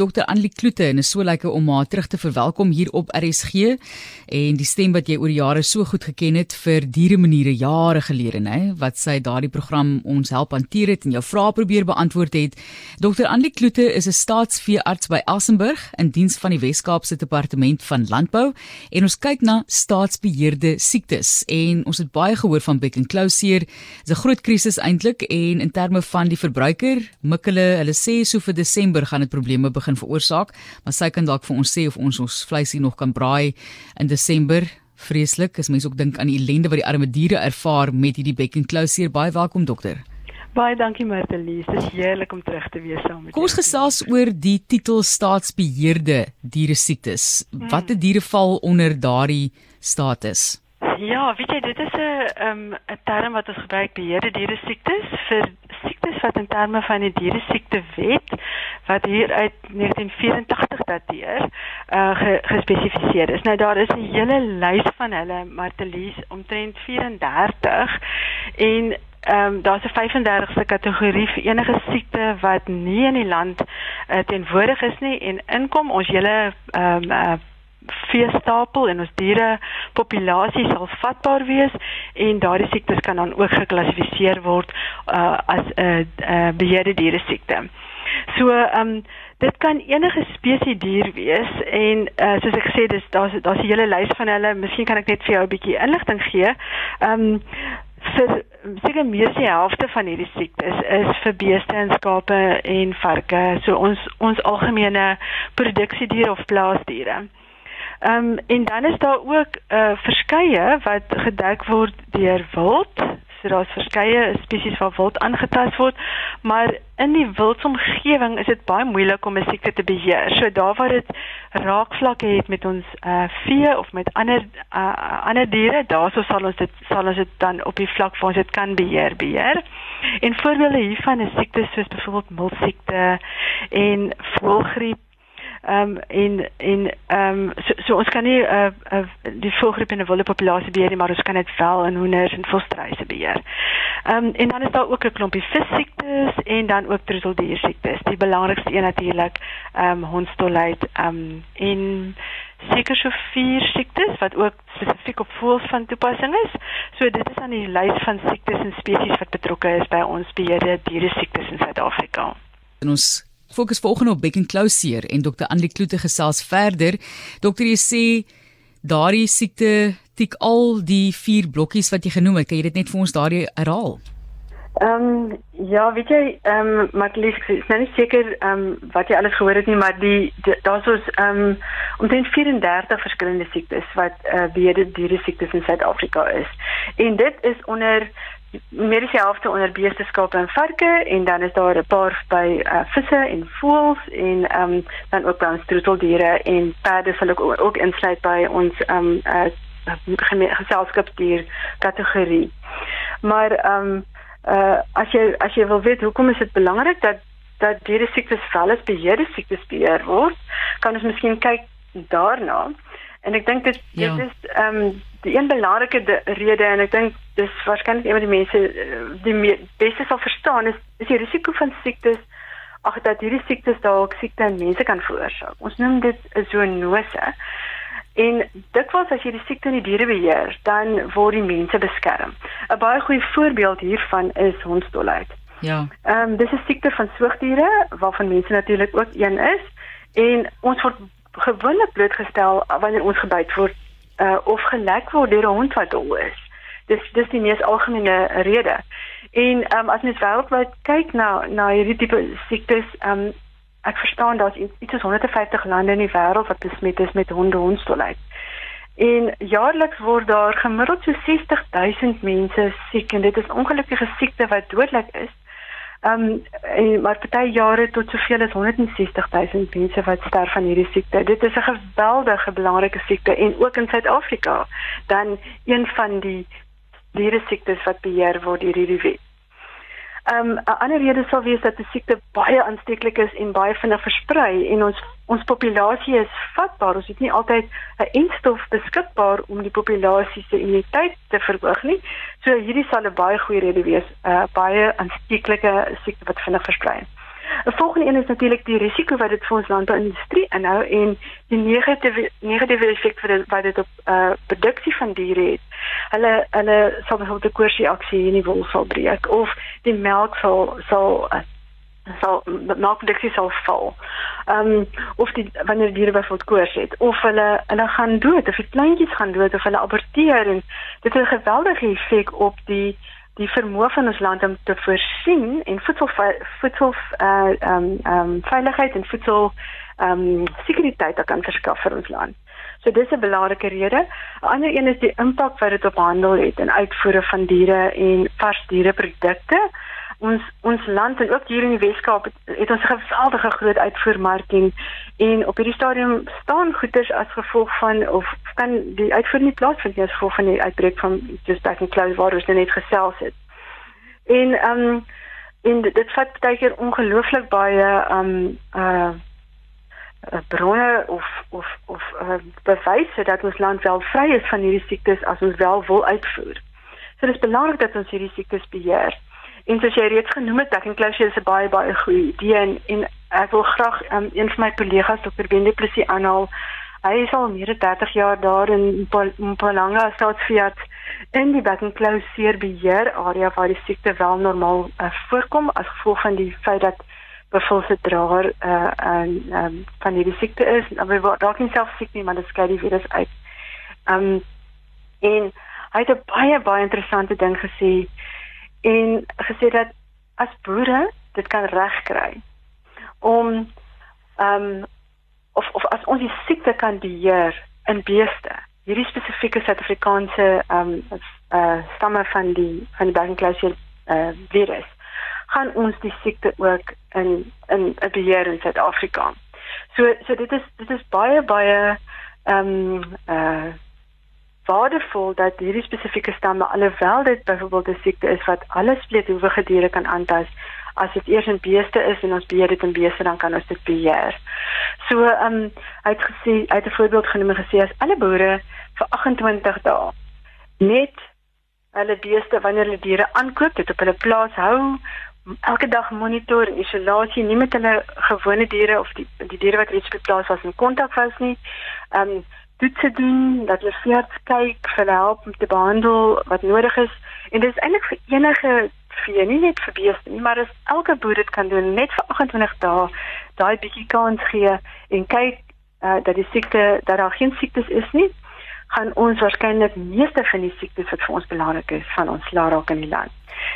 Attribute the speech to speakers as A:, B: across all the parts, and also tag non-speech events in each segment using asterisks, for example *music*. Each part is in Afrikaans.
A: Dr. Annelie Kloete en is so lekker om haar terug te verwelkom hier op RSG en die stem wat jy oor jare so goed geken het vir diere maniere jare gelede nê wat sy daardie program ons help hanteer het en jou vrae probeer beantwoord het. Dr. Annelie Kloete is 'n staatsveearts by Elsenburg in diens van die Wes-Kaapse Departement van Landbou en ons kyk na staatsbeheerde siektes en ons het baie gehoor van Beck and Closure. Dis 'n groot krisis eintlik en in terme van die verbruiker, mik hulle, hulle sê so vir Desember gaan dit probleme begin veroorsaak, maar sy kan dalk vir ons sê of ons ons vleisie nog kan braai in Desember. Vreeslik, as mense ook dink aan die ellende wat die arme diere ervaar met hierdie Beck and Closure. Baie welkom dokter.
B: Baie dankie Martelies. Dit is heerlik om terug te wees saam met jou.
A: Kom ons gesels oor die titel staatsbeheerde diere siektes. Hmm. Watter diere val onder daardie status?
B: Ja, weet jy, dit is 'n um, 'n term wat ons gebruik beheerde diere siektes vir wat in terme van die diere siekte wet wat hier uit 1984 dateer, uh ge, gespesifiseer is. Nou daar is 'n hele lys van hulle, Martelies, omtrent 34 en Ehm um, daar's 'n 35ste kategorie vir enige siekte wat nie in die land uh, teenwoordig is nie en inkom ons hele ehm um, uh, veestapel en ons diere populasie sal vatbaar wees en daardie siektes kan dan ook geklassifiseer word uh, as 'n uh, uh, beheerde diere siekte. So ehm um, dit kan enige spesies dier wees en uh, soos ek gesê dis daar's daar's 'n hele lys van hulle. Miskien kan ek net vir jou 'n bietjie inligting gee. Ehm um, vir seker meer as die helfte van hierdie siektes is vir beeste en skape en varke. So ons ons algemene produksiediere of plaasdiere. Ehm um, en dan is daar ook uh verskeie wat gedek word deur wild. So daar's verskeie spesies van wild aangetast word, maar in die wildsomgewing is dit baie moeilik om 'n siekte te beheer. So daar waar dit raakvlakke het met ons uh vee of met ander uh ander diere, daarso sal ons dit sal ons dit dan op die vlak waar ons dit kan beheer beheer. En voorbeelde hiervan is siektes soos byvoorbeeld miltsiekte en voëlgriep Ehm um, en en ehm um, so, so ons kan nie uh, uh die voëlgriep in 'n wilde populasie beheer nie, maar ons kan dit wel in hoenders en volstruise beheer. Ehm um, en dan is daar ook 'n klompie vissiektes en dan ook troeteldier siektes. Die belangrikste een natuurlik ehm um, hondstolheid ehm um, en seker so vier siektes wat ook spesifiek op voëls van toepassing is. So dit is aan die lys van siektes en spesies wat betrokke is by ons beheerde diere siektes in Suid-Afrika.
A: En ons fokus volgende op Beck and Closure en Dr. Annelie Kloete gesels verder. Dokter, jy sê daardie siekte tik al die vier blokkies wat jy genoem het. Kan jy dit net vir ons daardie herhaal?
B: Ehm um, ja, weet jy, ehm um, maar lief, ek is nou nie seker ehm um, wat jy alles gehoor het nie, maar die, die daar's ons ehm um, omtrent 34 verskillende siektes wat eh uh, beheerde diere siektes in Suid-Afrika is. En dit is onder meer as die helfte onder beeste, skape en varke en dan is daar 'n paar by uh, visse en voëls en ehm um, dan ook by ons troeteldiere en perde sal ook ook insluit by ons ehm um, uh, geselskapsdier kategorie. Maar ehm um, uh as jy as jy wil weet hoekom is dit belangrik dat dat diere siektes wel as beheerde siektes beheer word, kan ons miskien kyk daarna. En ek dink dit ja. dit is ehm um, die een belangrike rede en ek dink dis waarskynlik een van die mense eh, die beste sal verstaan is is die risiko van siektes ag dat hierdie siektes dalk siekte in mense kan veroorsaak. Ons noem dit 'n zoonose. En dikwels as jy die siekte in die diere beheer, dan word die mense beskerm. 'n Baie goeie voorbeeld hiervan is hondstolheid.
A: Ja.
B: Ehm um, dis 'n siekte van soogdiere waarvan mense natuurlik ook een is en ons word gewoonlik blootgestel wanneer ons gebyt word uh, of gelek word deur 'n hond wat dol is. Dis dis die mees algemene rede. En um, as mens wêreldwyd kyk na na hierdie tipe siektes, um, ek verstaan daar's iets soos 150 lande in die wêreld wat besmet is met honde-hondstolheid. En jaarliks word daar gemiddeld so 60 000 mense siek en dit is ongelukkige siekte wat dodelik is. Ehm um, maar party jare tot soveel as 160 000 mense wat sterf van hierdie siekte. Dit is 'n geweldige belangrike siekte en ook in Suid-Afrika dan een van die diere siektes wat beheer word deur hierdie wet. Um, 'n ander rede sal wees dat die siekte baie aansteeklik is en baie vinnig versprei en ons ons populasie is vatbaar. Ons het nie altyd 'n enstof beskikbaar om die populasie se immuniteit te verhoog nie. So hierdie sal 'n baie goeie rede wees, 'n uh, baie aansteeklike siekte wat vinnig versprei. 'n volgende een is natuurlik die risiko wat dit vir ons landbouindustrie inhou en die negatiewe negatiewe effek vir wat dit op uh produksie van diere het. Hulle hulle sal byvoorbeeld 'n koersreaksie in die wol sal breek of die melk sal sal sal melkproduksie sal val. Ehm um, of die wanneer diere byvoorbeeld koors het of hulle hulle gaan dood of die kleintjies gaan dood of hulle aborteer en dit het 'n geweldige effek op die die vermoë van ons land om te voorsien en voedsel voedsel uh ehm um, ehm um, veiligheid en voedsel ehm um, sekuriteit te kan verskaf vir ons land. So dis 'n belangrike rede. 'n Ander een is die impak wat dit op handel het en uitvoere van diere en vars diereprodukte ons ons land en ook hier in die Weskaap het, het ons 'n geweldige groot uitvoermark en en op hierdie stadium staan goederes as gevolg van of kan die uitvoer nie plaasvind nie as gevolg van die uitbreek van just back in close water as net gesels het. En ehm um, en dit vat baie keer ongelooflik baie ehm um, uh bronne of of of uh, bewyse dat ons land wel vry is van hierdie siektes as ons wel wil uitvoer. So dit is belangrik dat ons hierdie siektes beheer. En soos jy reeds genoem het, ek en Klausie is 'n baie baie goeie idee en, en ek wil graag um, een van my kollegas Dr. Wende Plessis aanhaal. Hy is al meer as 30 jaar daar in Mpumalanga staatsfiat in die bekkenklauseer beheer area waar die siekte wel normaal uh, voorkom as gevolg van die feit dat bevolse draer uh, en um, van die siekte is. Maar wat dalk nie self siek nie, maar dit skei die virus uit. Ehm um, en hy het 'n baie baie interessante ding gesê en gesê dat as boere dit kan regkry om ehm um, of of as ons die siekte kan beheer in beeste hierdie spesifieke Suid-Afrikaanse ehm um, uh stamme van die van die Bergenklausie uh virus gaan ons die siekte ook in in 'n beheer in Suid-Afrika. So so dit is dit is baie baie ehm um, uh waardevol dat hierdie spesifieke stamme alhoewel dit byvoorbeeld 'n siekte is wat alle spleethoewige diere kan aantas as dit eers in beeste is en ons beheer dit in beeste dan kan ons dit beheer. So ehm um, hy het gesê hy het 'n voorbeeld genoem en gesê as alle boere vir 28 dae net hulle beeste wanneer hulle diere aankoop dit op hulle plaas hou elke dag monitor en isolasie nie met hulle gewone diere of die die diere wat reeds op die plaas was in kontak was nie. Ehm um, toetse doen, dat hulle veerts kyk, vir help om te behandel wat nodig is. En dit is eintlik vir enige vee, nie net vir beeste nie, maar as elke boer dit kan doen net vir 28 dae, daai bietjie kans gee en kyk uh, dat die siekte dat daar geen siektes is nie, gaan ons waarskynlik meeste van die siektes wat vir ons belangrik is van ons laat raak in die land.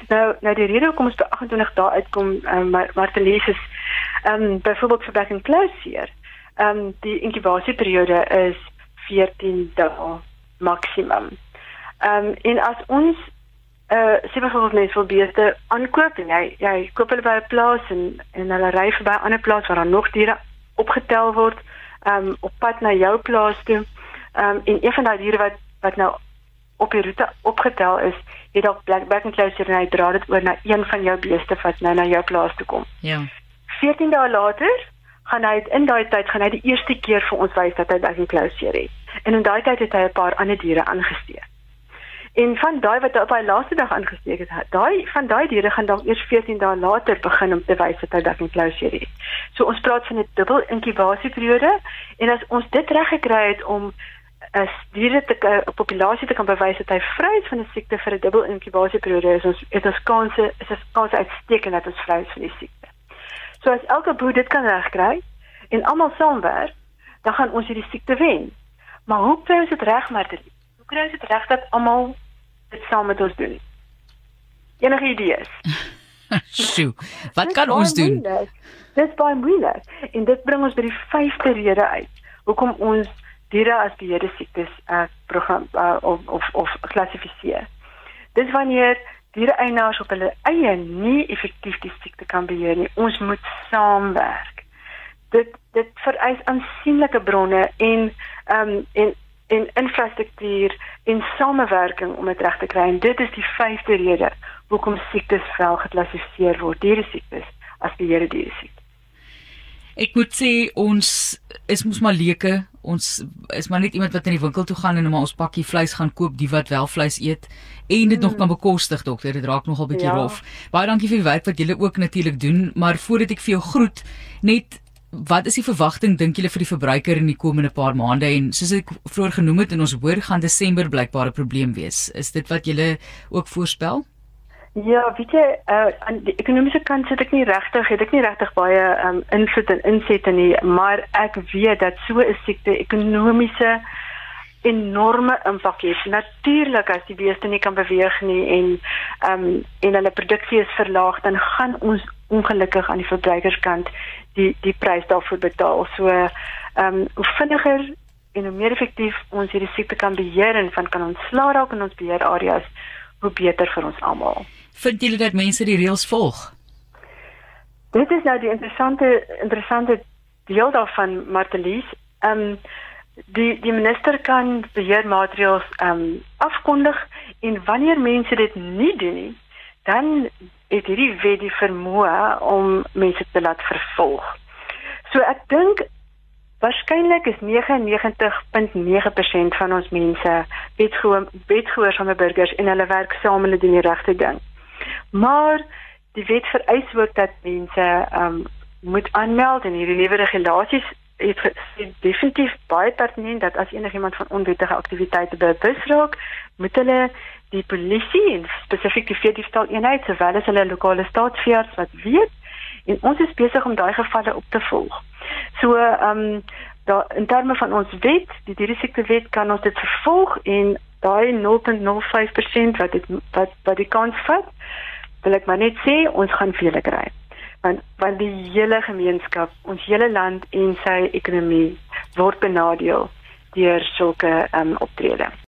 B: Nou, nou die rede hoekom ons by 28 dae uitkom, um, maar maar te lees is ehm um, byvoorbeeld vir back and close hier. Ehm um, die inkubasieperiode is 14 dae maksimum. Ehm um, en as ons eh uh, siefers net vir beeste aankoop en jy jy koop hulle by 'n plaas en en hulle ry verby 'n ander plaas waar daar nog diere opgetel word ehm um, op pad na jou plaas toe. Ehm um, en een van daai diere wat wat nou op die roete opgetel is, het dalk black back and closer en hy dra dit oor na een van jou beeste wat nou na jou plaas toe kom.
A: Ja.
B: 14 dae later gaan hy in daai tyd gaan hy die eerste keer vir ons wys dat hy baie closer is. En in daai tyd het hy 'n paar ander diere aangesteek. En van daai wat op hy laaste dag aangesteek het, daai van daai diere gaan dan eers 14 dae later begin om te wys dat hy baie closer is. So ons praat van 'n dubbel inkubasieperiode en as ons dit reg gekry het om as diere te 'n populasie te kan bewys dat hy vry is van 'n siekte vir 'n dubbel inkubasieperiode is ons het ons kanse is ons kanse uitstekend dat ons vry is van die siekte. So as elke boer dit kan regkry en almal saamwerk, dan gaan ons hierdie siekte wen. Maar hoe kry ons dit reg maar dit? Hoe kry ons dit reg dat almal dit saam met ons doen? Enige idees? *laughs*
A: Sjoe. Wat kan ons doen?
B: Dit is baie moeilik en dit bring ons by die vyfde rede uit. Hoekom ons diere as beheerde siektes uh, program uh, of of of klassifiseer. Dis wanneer diere eienaars op hulle eie nie effektief die siekte kan beheer nie. Ons moet saamwerk. Dit dit vereis aansienlike bronne en ehm um, en en infrastruktuur en samewerking om dit reg te kry. En dit is die vyfde rede hoekom siektes wel geklassifiseer word, diere siektes as beheerde diere siekte.
A: Ek moet sê ons is mos maar leuke ons is maar net iemand wat in die winkel toe gaan en maar ons pakkie vleis gaan koop, die wat wel vleis eet en dit mm. nog kan bekostig, dokter. Dit raak nogal bietjie ja. rof. Baie dankie vir die werk wat julle ook natuurlik doen, maar voordat ek vir jou groet, net wat is die verwagting dink julle vir die verbruiker in die komende paar maande en soos ek vroeër genoem het en ons hoor gaan Desember blykbaar 'n probleem wees. Is dit wat julle ook voorspel?
B: Ja, weet jy, uh, aan die ekonomiese kant sit ek nie regtig, het ek nie regtig baie um, invloed en insette nie, maar ek weet dat so 'n siekte ekonomiese enorme impak het. Natuurlik as die beeste nie kan beweeg nie en ehm um, en hulle produksie is verlaag, dan gaan ons ongelukkig aan die verbruikerskant die die prys daarvoor betaal. So ehm um, hoe vinniger en hoe meer effektief ons hierdie siekte kan beheer en van kan ontslaa raak in ons beheerareas, hoe beter vir ons almal.
A: Vind julle dat mense die reëls volg?
B: Dit is nou die interessante interessante deel daarvan Martelies. Ehm um, die die minister kan beheermaatreëls ehm um, afkondig en wanneer mense dit nie doen nie, dan het hierdie wet die vermoë om mense te laat vervolg. So ek dink waarskynlik is 99.9% van ons mense wetgehoorsame burgers en hulle werk saam en hulle doen die regte ding. Maar die wet vereis ook dat mense um moet aanmeld en hierdie nuwe regulasies het definitief baie pertinent dat as enigiemand van onwettige aktiwiteite bewus raak, moet hulle die polisie en spesifiek die veediefstal eenheid sowel as hulle lokale staatsveearts wat weet en ons is besig om daai gevalle op te volg. So ehm um, daar in terme van ons wet, die dieresiekte wet kan ons dit vervolg en daai 0.05% wat dit wat wat die kans vat, wil ek maar net sê ons gaan vele kry. Want want die hele gemeenskap, ons hele land en sy ekonomie word benadeel deur sulke ehm um, optrede.